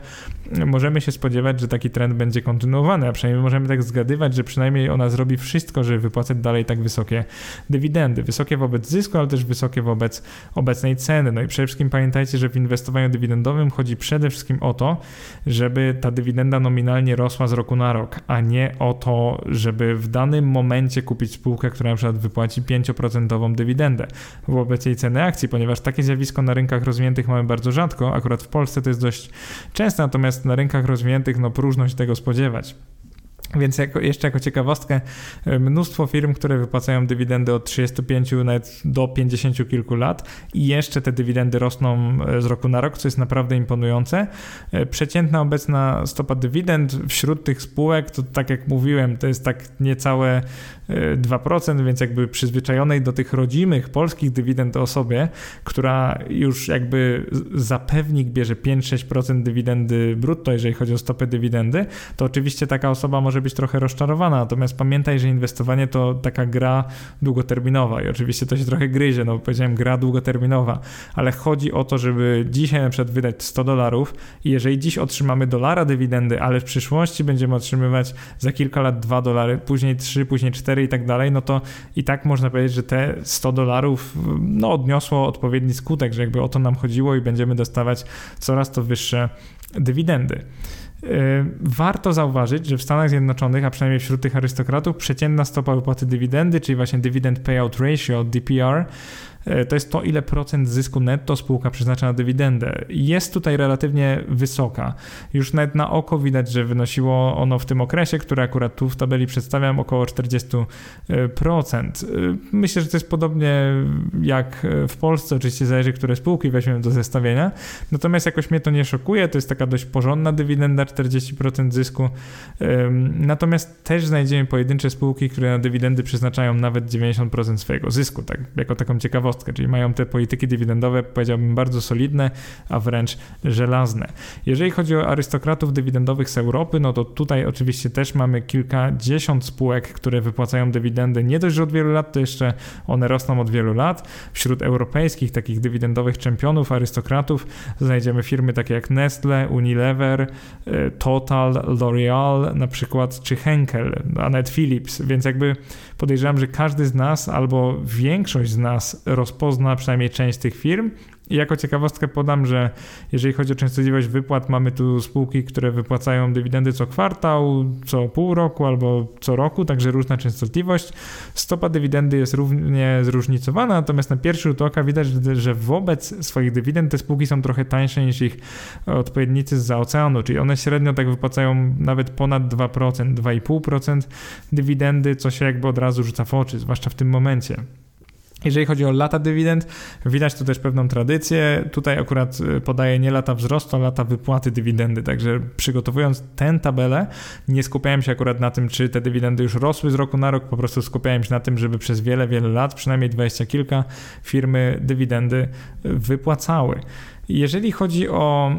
możemy się spodziewać, że taki trend będzie kontynuowany, a przynajmniej możemy tak zgadywać, że przynajmniej ona zrobi wszystko, żeby wypłacać dalej tak wysokie dywidendy. Wysokie wobec zysku, ale też wysokie wobec obecnej ceny. No i przede wszystkim pamiętajcie, że w inwestowaniu dywidendowym chodzi przede wszystkim o to, żeby ta dywidenda nominalnie rosła z roku na rok, a nie o to, żeby w danym momencie kupić spółkę, która na przykład wypłaci 5% dywidendę wobec jej ceny akcji, ponieważ takie zjawisko na rynkach rozwiniętych mamy bardzo rzadko, akurat w Polsce to jest dość częste, natomiast na rynkach rozwiniętych no próżno się tego spodziewać. Więc jako, jeszcze jako ciekawostkę, e, mnóstwo firm, które wypłacają dywidendy od 35 nawet do 50 kilku lat i jeszcze te dywidendy rosną e, z roku na rok, co jest naprawdę imponujące. E, przeciętna obecna stopa dywidend wśród tych spółek, to tak jak mówiłem, to jest tak niecałe 2%, więc jakby przyzwyczajonej do tych rodzimych polskich dywidend osobie, która już jakby zapewnik bierze 5-6% dywidendy brutto, jeżeli chodzi o stopę dywidendy, to oczywiście taka osoba może być trochę rozczarowana. Natomiast pamiętaj, że inwestowanie to taka gra długoterminowa i oczywiście to się trochę gryzie, no powiedziałem gra długoterminowa, ale chodzi o to, żeby dzisiaj na przykład wydać 100 dolarów i jeżeli dziś otrzymamy dolara dywidendy, ale w przyszłości będziemy otrzymywać za kilka lat 2 dolary, później 3, później 4 4 i tak dalej, no to i tak można powiedzieć, że te 100 dolarów no, odniosło odpowiedni skutek, że jakby o to nam chodziło i będziemy dostawać coraz to wyższe dywidendy. Yy, warto zauważyć, że w Stanach Zjednoczonych, a przynajmniej wśród tych arystokratów, przeciętna stopa wypłaty dywidendy, czyli właśnie dividend payout ratio, DPR, to jest to, ile procent zysku netto spółka przeznacza na dywidendę. Jest tutaj relatywnie wysoka. Już nawet na oko widać, że wynosiło ono w tym okresie, który akurat tu w tabeli przedstawiam, około 40%. E, myślę, że to jest podobnie jak w Polsce, oczywiście zależy, które spółki weźmiemy do zestawienia. Natomiast jakoś mnie to nie szokuje, to jest taka dość porządna dywidenda, 40% zysku. Natomiast też znajdziemy pojedyncze spółki, które na dywidendy przeznaczają nawet 90% swojego zysku, tak jako taką ciekawostkę ciekawostkę, czyli mają te polityki dywidendowe, powiedziałbym, bardzo solidne, a wręcz żelazne. Jeżeli chodzi o arystokratów dywidendowych z Europy, no to tutaj oczywiście też mamy kilkadziesiąt spółek, które wypłacają dywidendy nie dość, że od wielu lat, to jeszcze one rosną od wielu lat. Wśród europejskich takich dywidendowych czempionów, arystokratów znajdziemy firmy takie jak Nestle, Unilever, e, Total, L'Oreal na przykład, czy Henkel, a nawet Philips, więc jakby podejrzewam, że każdy z nas albo większość z nas rozpozna przynajmniej część tych firm. I jako ciekawostkę podam, że jeżeli chodzi o częstotliwość wypłat, mamy tu spółki, które wypłacają dywidendy co kwartał, co pół roku albo co roku, także różna częstotliwość. Stopa dywidendy jest równie zróżnicowana, natomiast na pierwszy rzut oka widać, że wobec swoich dywidend te spółki są trochę tańsze niż ich odpowiednicy z oceanu, czyli one średnio tak wypłacają nawet ponad 2%, 2,5% dywidendy, co się jakby od razu rzuca w oczy, zwłaszcza w tym momencie. Jeżeli chodzi o lata dywidend, widać tu też pewną tradycję. Tutaj akurat y, podaję nie lata wzrostu, a lata wypłaty dywidendy. Także przygotowując tę tabelę, nie skupiałem się akurat na tym, czy te dywidendy już rosły z roku na rok, po prostu skupiałem się na tym, żeby przez wiele, wiele lat, przynajmniej dwadzieścia kilka, firmy dywidendy wypłacały. Jeżeli chodzi o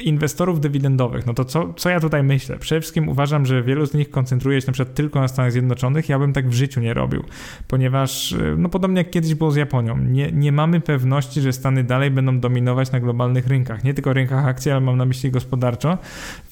inwestorów dywidendowych, no to co, co ja tutaj myślę? Przede wszystkim uważam, że wielu z nich koncentruje się na przykład tylko na Stanach Zjednoczonych. Ja bym tak w życiu nie robił, ponieważ y, no podobnie jak kiedyś było z Japonią, nie, nie mamy pewności, że Stany dalej będą dominować na globalnych rynkach, nie tylko rynkach akcji, ale mam na myśli gospodarczo,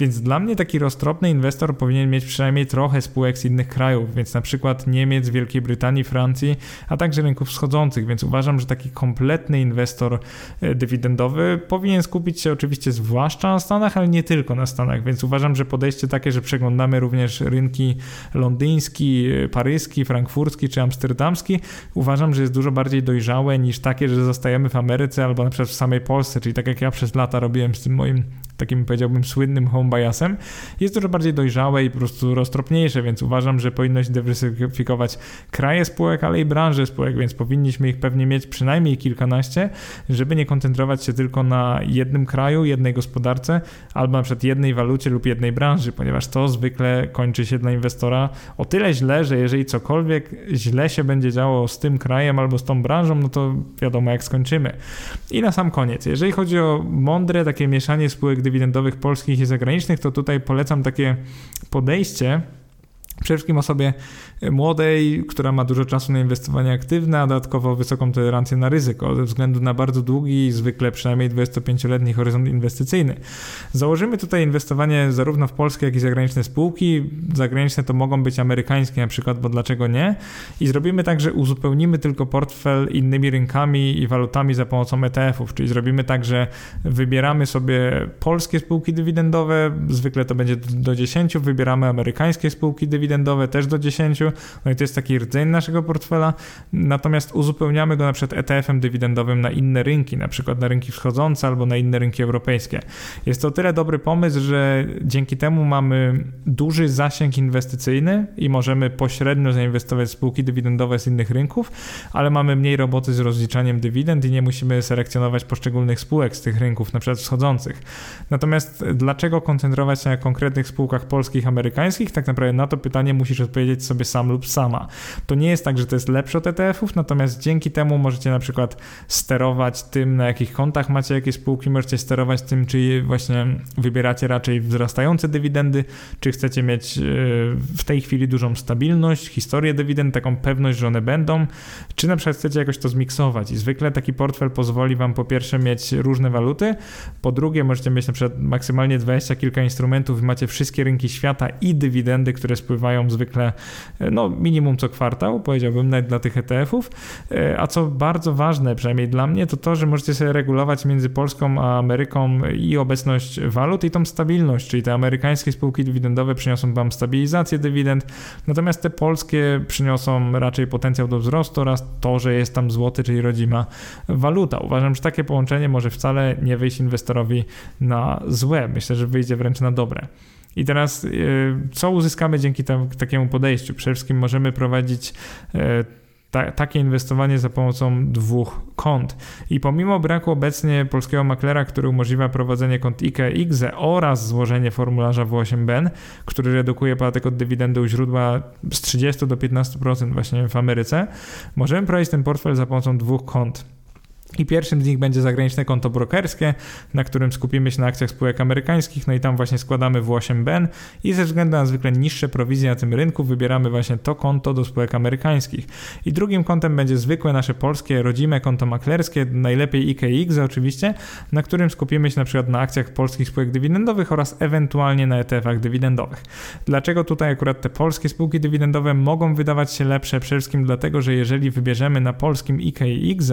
więc dla mnie taki roztropny inwestor powinien mieć przynajmniej trochę spółek z innych krajów, więc na przykład Niemiec, Wielkiej Brytanii, Francji, a także rynków wschodzących, więc uważam, że taki kompletny inwestor y, dywidendowy powinien skupić się oczywiście zwłaszcza zwłaszcza na Stanach, ale nie tylko na Stanach, więc uważam, że podejście takie, że przeglądamy również rynki londyński, paryski, frankfurski czy amsterdamski, uważam, że jest dużo bardziej dojrzałe niż takie, że zostajemy w Ameryce albo na przykład w samej Polsce, czyli tak jak ja przez lata robiłem z tym moim takim powiedziałbym słynnym home biasem, jest dużo bardziej dojrzałe i po prostu roztropniejsze, więc uważam, że powinno się dywersyfikować kraje spółek, ale i branże spółek, więc powinniśmy ich pewnie mieć przynajmniej kilkanaście, żeby nie koncentrować się tylko na jednym kraju, jednej gospodarce, albo na przykład jednej walucie lub jednej branży, ponieważ to zwykle kończy się dla inwestora o tyle źle, że jeżeli cokolwiek źle się będzie działo z tym krajem albo z tą branżą, no to wiadomo jak skończymy. I na sam koniec, jeżeli chodzi o mądre takie mieszanie spółek dywidendowych polskich i zagranicznych, to tutaj polecam takie podejście, Przede wszystkim osobie młodej, która ma dużo czasu na inwestowanie aktywne, a dodatkowo wysoką tolerancję na ryzyko, ze względu na bardzo długi, zwykle przynajmniej 25-letni horyzont inwestycyjny. Założymy tutaj inwestowanie zarówno w polskie, jak i zagraniczne spółki. Zagraniczne to mogą być amerykańskie na przykład, bo dlaczego nie? I zrobimy tak, że uzupełnimy tylko portfel innymi rynkami i walutami za pomocą ETF-ów, czyli zrobimy tak, że wybieramy sobie polskie spółki dywidendowe, zwykle to będzie do 10, wybieramy amerykańskie spółki dywidendowe też do 10, no i to jest taki rdzeń naszego portfela, natomiast uzupełniamy go na przykład ETF-em dywidendowym na inne rynki, na przykład na rynki wschodzące albo na inne rynki europejskie. Jest to tyle dobry pomysł, że dzięki temu mamy duży zasięg inwestycyjny i możemy pośrednio zainwestować w spółki dywidendowe z innych rynków, ale mamy mniej roboty z rozliczaniem dywidend i nie musimy selekcjonować poszczególnych spółek z tych rynków, na przykład wschodzących. Natomiast dlaczego koncentrować się na konkretnych spółkach polskich, amerykańskich? Tak naprawdę na to pytanie musisz odpowiedzieć sobie sam lub sama. To nie jest tak, że to jest lepsze od ETF-ów, natomiast dzięki temu możecie na przykład sterować tym, na jakich kontach macie jakieś spółki, możecie sterować tym, czy właśnie wybieracie raczej wzrastające dywidendy, czy chcecie mieć e, w tej chwili dużą stabilność, historię dywidend, taką pewność, że one będą, czy na przykład chcecie jakoś to zmiksować. I zwykle taki portfel pozwoli Wam po pierwsze mieć różne waluty, po drugie możecie mieć na przykład maksymalnie 20 kilka instrumentów, macie wszystkie rynki świata i dywidendy, które spływają zwykle e, no minimum co kwartał, powiedziałbym, nawet dla tych ETF-ów. E, a co bardzo ważne, przynajmniej dla mnie, to to, że możecie sobie regulować między Polską a Ameryką i obecność walut i tą stabilność, czyli te amerykańskie spółki dywidendowe przyniosą Wam stabilizację dywidend, natomiast te polskie przyniosą raczej potencjał do wzrostu oraz to, że jest tam złoty, czyli rodzima waluta. Uważam, że takie połączenie może wcale nie wyjść inwestorowi na złe. Myślę, że wyjdzie wręcz na dobre. I teraz y, co uzyskamy dzięki tam, takiemu podejściu? Przede wszystkim możemy prowadzić y, ta, takie inwestowanie za pomocą dwóch kont. I pomimo braku obecnie polskiego maklera, który umożliwia prowadzenie kont IGZE oraz złożenie formularza W8BN, który redukuje podatek od dywidendy u źródła z 30 do 15% właśnie w Ameryce, możemy prowadzić ten portfel za pomocą dwóch kont. I pierwszym z nich będzie zagraniczne konto brokerskie, na którym skupimy się na akcjach spółek amerykańskich, no i tam właśnie składamy W8BN i ze względu na zwykle niższe prowizje na tym rynku wybieramy właśnie to konto do spółek amerykańskich. I drugim kontem będzie zwykłe nasze polskie, rodzime konto maklerskie, najlepiej IKX oczywiście, na którym skupimy się na przykład na akcjach polskich spółek dywidendowych oraz ewentualnie na ETF-ach dywidendowych. Dlaczego tutaj akurat te polskie spółki dywidendowe mogą wydawać się lepsze? Przede wszystkim dlatego, że jeżeli wybierzemy na polskim IKX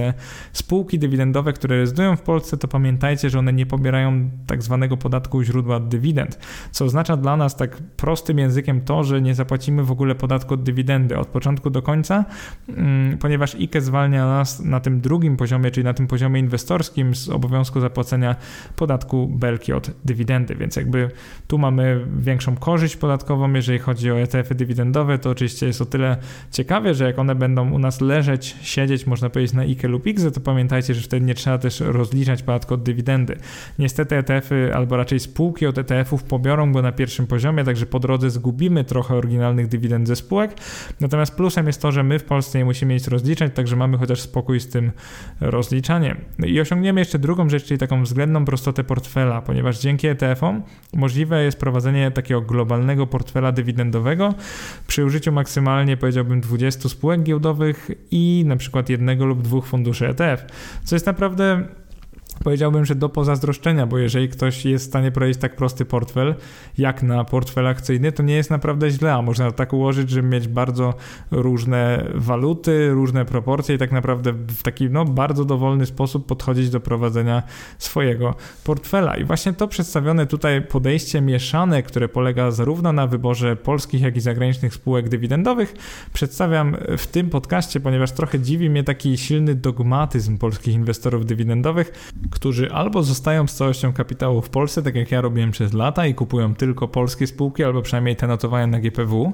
spółki spółki dywidendowe, które rezydują w Polsce, to pamiętajcie, że one nie pobierają tak zwanego podatku źródła dywidend, co oznacza dla nas tak prostym językiem to, że nie zapłacimy w ogóle podatku od dywidendy od początku do końca, mm, ponieważ IKE zwalnia nas na tym drugim poziomie, czyli na tym poziomie inwestorskim z obowiązku zapłacenia podatku belki od dywidendy, więc jakby tu mamy większą korzyść podatkową, jeżeli chodzi o ETF-y dywidendowe, to oczywiście jest o tyle ciekawe, że jak one będą u nas leżeć, siedzieć, można powiedzieć na IKE lub IKZE, to pamiętajcie, pamiętajcie, że wtedy nie trzeba też rozliczać podatku od dywidendy. Niestety ETF-y, albo raczej spółki od ETF-ów pobiorą go na pierwszym poziomie, także po drodze zgubimy trochę oryginalnych dywidend ze spółek. Natomiast plusem jest to, że my w Polsce nie musimy nic rozliczać, także mamy chociaż spokój z tym rozliczaniem. I osiągniemy jeszcze drugą rzecz, czyli taką względną prostotę portfela, ponieważ dzięki ETF-om możliwe jest prowadzenie takiego globalnego portfela dywidendowego przy użyciu maksymalnie powiedziałbym 20 spółek giełdowych i na przykład jednego lub dwóch funduszy ETF co jest naprawdę powiedziałbym, że do pozazdroszczenia, bo jeżeli ktoś jest w stanie prowadzić tak prosty portfel, jak na portfel akcyjny, to nie jest naprawdę źle, a można tak ułożyć, żeby mieć bardzo różne waluty, różne proporcje i tak naprawdę w taki no, bardzo dowolny sposób podchodzić do prowadzenia swojego portfela. I właśnie to przedstawione tutaj podejście mieszane, które polega zarówno na wyborze polskich, jak i zagranicznych spółek dywidendowych, przedstawiam w tym podcaście, ponieważ trochę dziwi mnie taki silny dogmatyzm polskich inwestorów dywidendowych, którzy albo zostają z całością kapitału w Polsce, tak jak ja robiłem przez lata i kupują tylko polskie spółki, albo przynajmniej te notowane na GPW,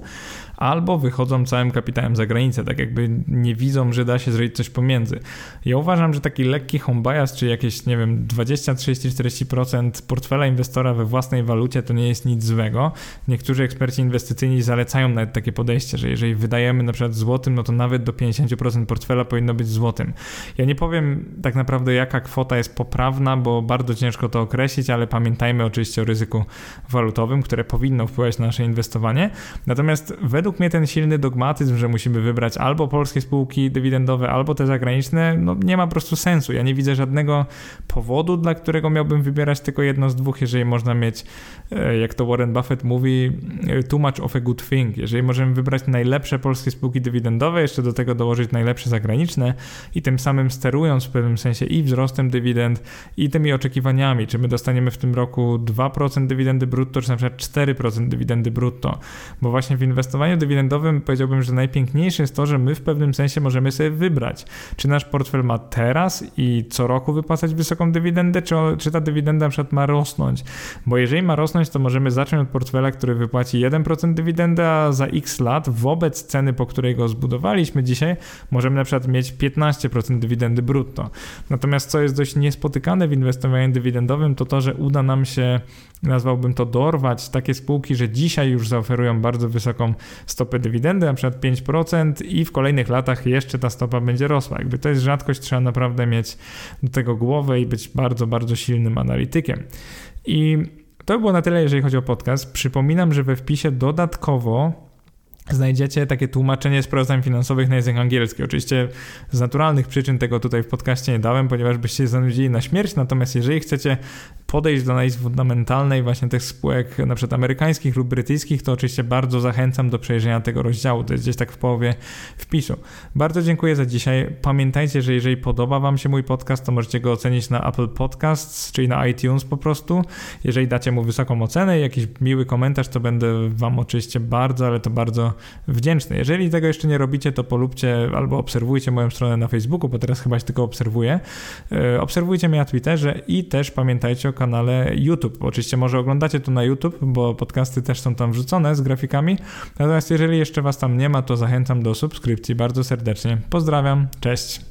albo wychodzą całym kapitałem za granicę, tak jakby nie widzą, że da się zrobić coś pomiędzy. Ja uważam, że taki lekki home bias, czy jakieś, nie wiem, 20, 30, 40% portfela inwestora we własnej walucie to nie jest nic złego. Niektórzy eksperci inwestycyjni zalecają nawet takie podejście, że jeżeli wydajemy na przykład złotym, no to nawet do 50% portfela powinno być złotym. Ja nie powiem tak naprawdę jaka kwota jest poprawna, bo bardzo ciężko to określić, ale pamiętajmy oczywiście o ryzyku walutowym, które powinno wpływać na nasze inwestowanie. Natomiast według mnie ten silny dogmatyzm, że musimy wybrać albo polskie spółki dywidendowe, albo te zagraniczne, no nie ma po prostu sensu. Ja nie widzę żadnego powodu, dla którego miałbym wybierać tylko jedno z dwóch, jeżeli można mieć, e, jak to Warren Buffett mówi, e, too much of a good thing. Jeżeli możemy wybrać najlepsze polskie spółki dywidendowe, jeszcze do tego dołożyć najlepsze zagraniczne i tym samym sterując w pewnym sensie i wzrostem dywidend, i tymi oczekiwaniami, czy my dostaniemy w tym roku 2% dywidendy brutto, czy na przykład 4% dywidendy brutto. Bo właśnie w inwestowaniu dywidendowym powiedziałbym, że najpiękniejsze jest to, że my w pewnym sensie możemy sobie wybrać, czy nasz portfel ma teraz i co roku wypłacać wysoką dywidendę, czy, czy ta dywidenda na przykład ma rosnąć. Bo jeżeli ma rosnąć, to możemy zacząć od portfela, który wypłaci 1% dywidendy, a za x lat wobec ceny, po której go zbudowaliśmy dzisiaj, możemy na przykład mieć 15% dywidendy brutto. Natomiast co jest dość niespotykane w inwestowaniu dywidendowym, to to, że uda nam się, nazwałbym to dorwać, takie spółki, że dzisiaj już zaoferują bardzo wysoką stopę dywidendy, na przykład 5% i w kolejnych latach jeszcze ta stopa będzie rosła. Jakby to jest rzadkość, trzeba naprawdę mieć do tego głowę i być bardzo, bardzo silnym analitykiem. I to było na tyle, jeżeli chodzi o podcast. Przypominam, że we wpisie dodatkowo znajdziecie takie tłumaczenie sprawozdań finansowych na język angielski. Oczywiście z naturalnych przyczyn tego tutaj w podcaście nie dałem, ponieważ byście się zanudzili na śmierć, natomiast jeżeli chcecie podejść do analizy fundamentalnej właśnie tych spółek na przykład amerykańskich lub brytyjskich, to oczywiście bardzo zachęcam do przejrzenia tego rozdziału. To jest gdzieś tak w połowie wpisu. Bardzo dziękuję za dzisiaj. Pamiętajcie, że jeżeli podoba Wam się mój podcast, to możecie go ocenić na Apple Podcasts, czyli na iTunes po prostu. Jeżeli dacie mu wysoką ocenę i jakiś miły komentarz, to będę Wam oczywiście bardzo, ale to bardzo wdzięczny. Jeżeli tego jeszcze nie robicie, to polubcie albo obserwujcie moją stronę na Facebooku, bo teraz chyba się tylko obserwuję. E, obserwujcie mnie na Twitterze i też pamiętajcie o kanale YouTube. Oczywiście może oglądacie to na YouTube, bo podcasty też są tam wrzucone z grafikami. Natomiast jeżeli jeszcze Was tam nie ma, to zachęcam do subskrypcji bardzo serdecznie. Pozdrawiam, cześć.